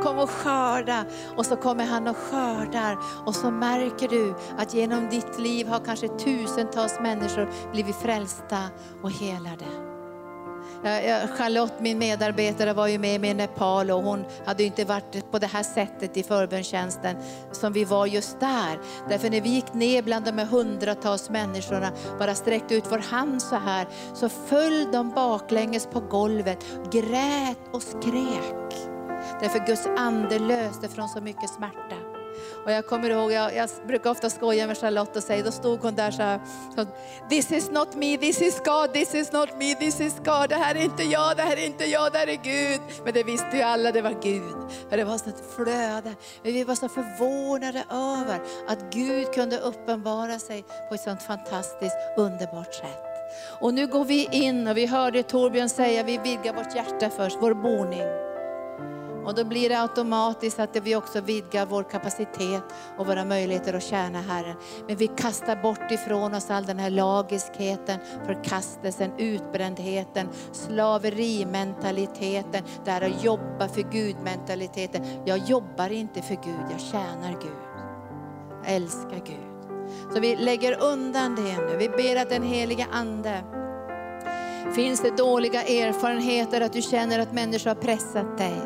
Kom och skörda. Och så kommer han och skördar. Och så märker du att genom ditt liv har kanske tusentals människor blivit frälsta och helade. Eh, eh, Charlotte, min medarbetare, var ju med mig i Nepal och hon hade inte varit på det här sättet i förbönstjänsten som vi var just där. Därför när vi gick ner bland de här hundratals människorna, bara sträckte ut vår hand så här, så föll de baklänges på golvet, grät och skrek. Därför Guds ande löste från så mycket smärta. Och jag kommer ihåg, jag, jag brukar ofta skoja med Charlotte och säga, då stod hon där så här, This is not me, this is God, this is not me, this is God. Det här är inte jag, det här är inte jag, det här är Gud. Men det visste ju alla, det var Gud. För det var så ett flöde. Men vi var så förvånade över att Gud kunde uppenbara sig på ett sånt fantastiskt underbart sätt. Och nu går vi in och vi hörde Torbjörn säga, vi vidgar vårt hjärta först, vår boning. Och då blir det automatiskt att vi också vidgar vår kapacitet och våra möjligheter att tjäna Herren. Men vi kastar bort ifrån oss all den här lagiskheten, förkastelsen, utbrändheten, slaverimentaliteten, det här att jobba för Gud-mentaliteten. Jag jobbar inte för Gud, jag tjänar Gud. Jag älskar Gud. Så vi lägger undan det nu. Vi ber att den heliga Ande Finns det dåliga erfarenheter, att du känner att människor har pressat dig?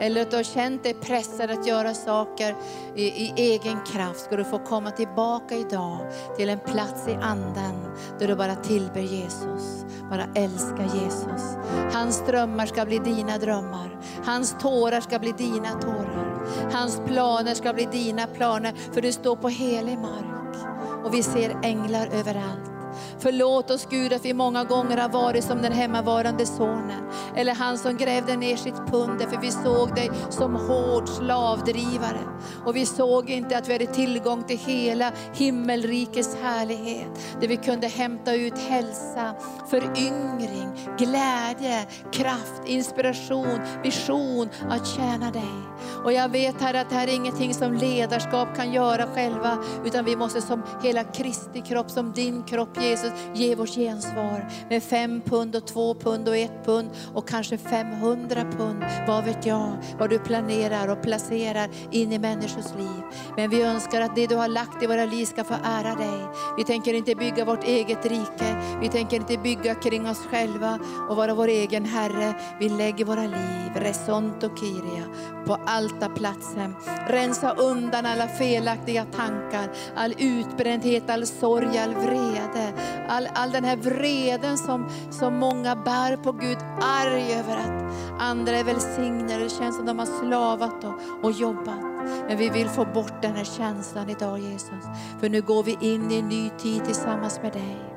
Eller att du har känt dig pressad att göra saker i, i egen kraft. Ska du få komma tillbaka idag till en plats i anden där du bara tillber Jesus. Bara älskar Jesus. Hans drömmar ska bli dina drömmar. Hans tårar ska bli dina tårar. Hans planer ska bli dina planer. För du står på helig mark. Och vi ser änglar överallt. Förlåt oss Gud att vi många gånger har varit som den hemmavarande sonen. Eller han som grävde ner sitt pund för vi såg dig som hård slavdrivare. Och vi såg inte att vi hade tillgång till hela himmelrikets härlighet. Där vi kunde hämta ut hälsa, föryngring, glädje, kraft, inspiration, vision att tjäna dig. Och jag vet här att det här är ingenting som ledarskap kan göra själva, utan vi måste som hela Kristi kropp, som din kropp Jesus, Jesus, ge vårt gensvar med fem pund och två pund och ett pund och kanske 500 pund. Vad vet jag, vad du planerar och placerar in i människors liv. Men vi önskar att det du har lagt i våra liv ska få ära dig. Vi tänker inte bygga vårt eget rike, vi tänker inte bygga kring oss själva och vara vår egen Herre. Vi lägger våra liv, resonto kiria, på altarplatsen. Rensa undan alla felaktiga tankar, all utbrändhet, all sorg, all vrede. All, all den här vreden som, som många bär på Gud, arg över att andra är välsignade. Det känns som de har slavat och, och jobbat. Men vi vill få bort den här känslan idag Jesus. För nu går vi in i en ny tid tillsammans med dig.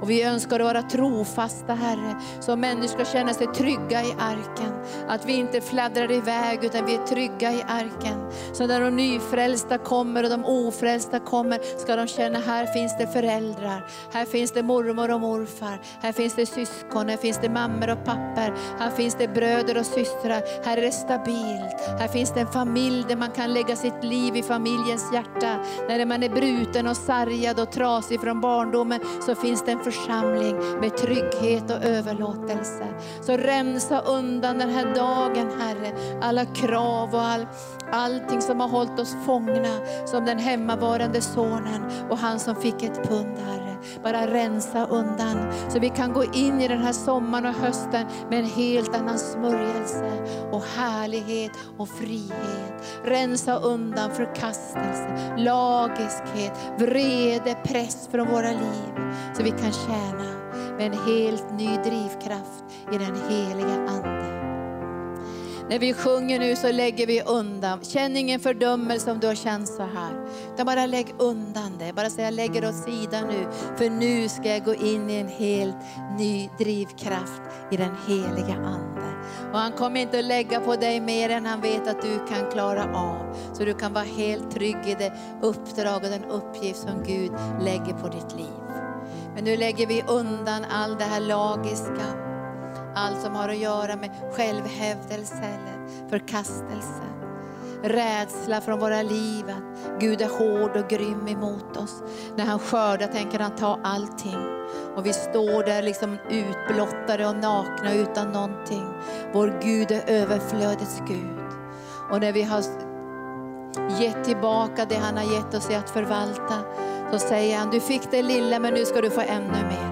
Och vi önskar vara trofasta Herre, så människor ska känna sig trygga i arken. Att vi inte fladdrar iväg utan vi är trygga i arken. Så när de nyfrälsta kommer och de ofrälsta kommer ska de känna här finns det föräldrar, här finns det mormor och morfar, här finns det syskon, här finns det mammor och pappor, här finns det bröder och systrar, här är det stabilt. Här finns det en familj där man kan lägga sitt liv i familjens hjärta. När man är bruten och sargad och trasig från barndomen så finns det en församling med trygghet och överlåtelse. Så rensa undan den här dagen Herre, alla krav och all, allting som har hållit oss fångna som den hemmavarande sonen och han som fick ett pund Herre. Bara rensa undan så vi kan gå in i den här sommaren och hösten med en helt annan smörjelse och härlighet och frihet. Rensa undan förkastelse, lagiskhet, vrede, press från våra liv så vi kan tjäna med en helt ny drivkraft i den heliga Ande. När vi sjunger nu så lägger vi undan. Känn ingen fördömelse om du har känt så här. Utan bara lägg undan det. Bara säg jag lägger åt sidan nu. För nu ska jag gå in i en helt ny drivkraft i den heliga Ande. Och han kommer inte att lägga på dig mer än han vet att du kan klara av. Så du kan vara helt trygg i det uppdrag och den uppgift som Gud lägger på ditt liv. Men nu lägger vi undan all det här lagiska. Allt som har att göra med självhävdelse eller förkastelse. Rädsla från våra liv att Gud är hård och grym emot oss. När han skördar tänker han ta allting. Och vi står där liksom utblottade och nakna utan någonting. Vår Gud är överflödets Gud. Och när vi har gett tillbaka det han har gett oss i att förvalta, så säger han, du fick det lilla men nu ska du få ännu mer.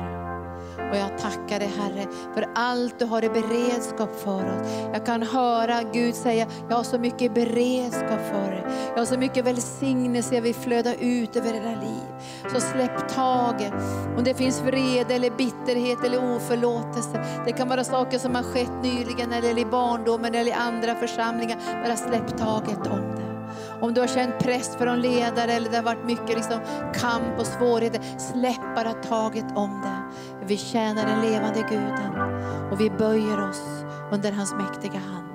Och jag tackar dig Herre för allt du har i beredskap för oss. Jag kan höra Gud säga, jag har så mycket beredskap för er. Jag har så mycket välsignelse jag vill flöda ut över era liv. Så släpp taget. Om det finns vrede eller bitterhet eller oförlåtelse. Det kan vara saker som har skett nyligen eller i barndomen eller i andra församlingar. Bara släpp taget om det. Om du har känt press från ledare eller det har varit mycket liksom kamp och svårigheter, släpp bara taget om det. Vi tjänar den levande Guden och vi böjer oss under hans mäktiga hand.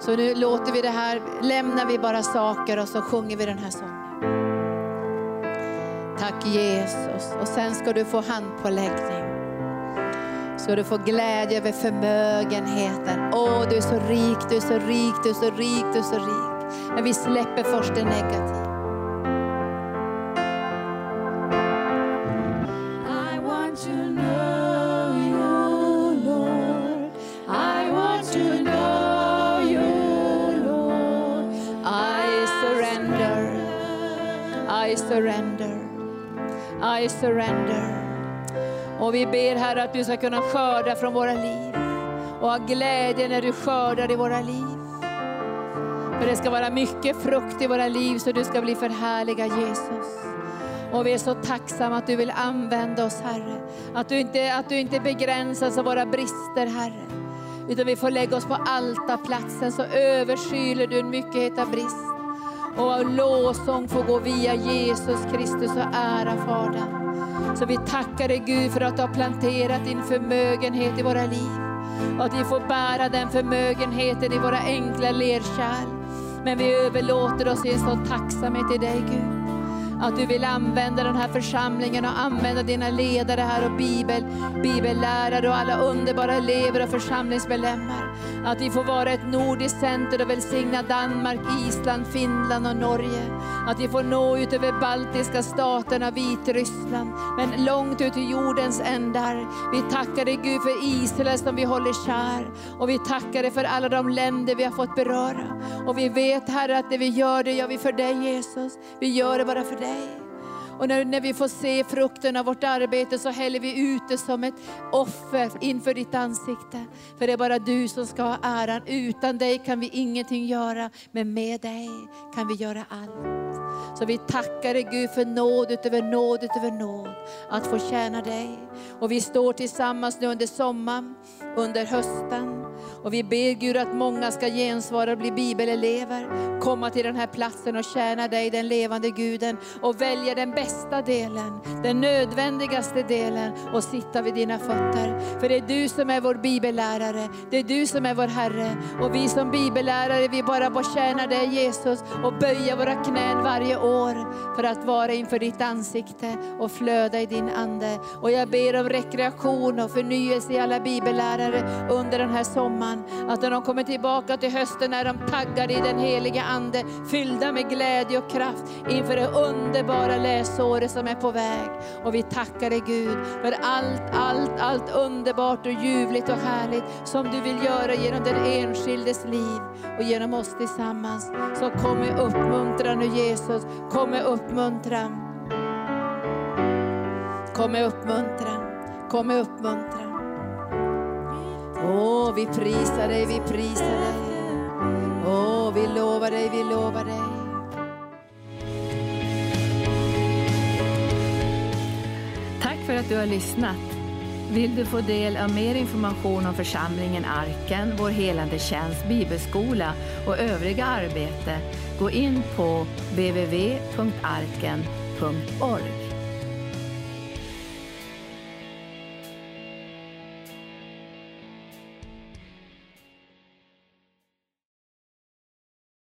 Så nu låter vi det här, lämnar vi bara saker och så sjunger vi den här sången. Tack Jesus. Och sen ska du få handpåläggning. Ska du få glädje över förmögenheten. Åh, du är så rik, du är så rik, du är så rik, du är så rik. Men vi släpper först det negativa. I surrender. I surrender. Och vi ber Herre att du ska kunna skörda från våra liv och ha glädje när du skördar i våra liv. För det ska vara mycket frukt i våra liv så du ska bli förhärliga Jesus. Och vi är så tacksamma att du vill använda oss Herre. Att du inte, att du inte begränsas av våra brister Herre. Utan vi får lägga oss på altarplatsen så överskyler du en mycket av brist. Och lovsång får gå via Jesus Kristus och ära Fadern. Så vi tackar dig Gud för att du har planterat din förmögenhet i våra liv. Och att vi får bära den förmögenheten i våra enkla lerkärl. Men vi överlåter oss i en sån tacksamhet till dig Gud att du vill använda den här församlingen och använda dina ledare här och bibel, bibellärare och alla underbara elever och församlingsmedlemmar. Att vi får vara ett nordiskt center och välsigna Danmark, Island, Finland och Norge. Att vi får nå ut över baltiska staterna, Vitryssland, men långt ut i jordens ändar. Vi tackar dig Gud för Israel som vi håller kär. Och vi tackar dig för alla de länder vi har fått beröra. Och vi vet Herre att det vi gör, det gör vi för dig Jesus. Vi gör det bara för dig. Och när, när vi får se frukten av vårt arbete så häller vi ut det som ett offer inför ditt ansikte. För det är bara du som ska ha äran. Utan dig kan vi ingenting göra, men med dig kan vi göra allt. Så vi tackar dig Gud för nåd utöver nåd utöver nåd, att få tjäna dig. Och vi står tillsammans nu under sommaren, under hösten. Och vi ber Gud att många ska gensvara och bli bibelelever, komma till den här platsen och tjäna dig, den levande guden, och välja den bästa delen, den nödvändigaste delen och sitta vid dina fötter. För det är du som är vår bibellärare, det är du som är vår Herre. Och vi som bibellärare, vi bara får tjäna dig Jesus och böja våra knän varje år för att vara inför ditt ansikte och flöda i din ande. Och jag ber om rekreation och förnyelse i alla bibellärare under den här sommaren. Att när de kommer tillbaka till hösten är de taggade i den heliga Ande, fyllda med glädje och kraft inför det underbara läsåret som är på väg. Och vi tackar dig Gud för allt, allt, allt underbart och ljuvligt och härligt som du vill göra genom den enskildes liv och genom oss tillsammans. Så kom med uppmuntran nu Jesus, kom med uppmuntran. Kom med uppmuntran, kom med uppmuntran. Åh, vi prisar dig, vi prisar dig. Åh, vi lovar dig, vi lovar dig. Tack för att du har lyssnat. Vill du få del av mer information om församlingen Arken, vår helande tjänst, bibelskola och övriga arbete, gå in på www.arken.org.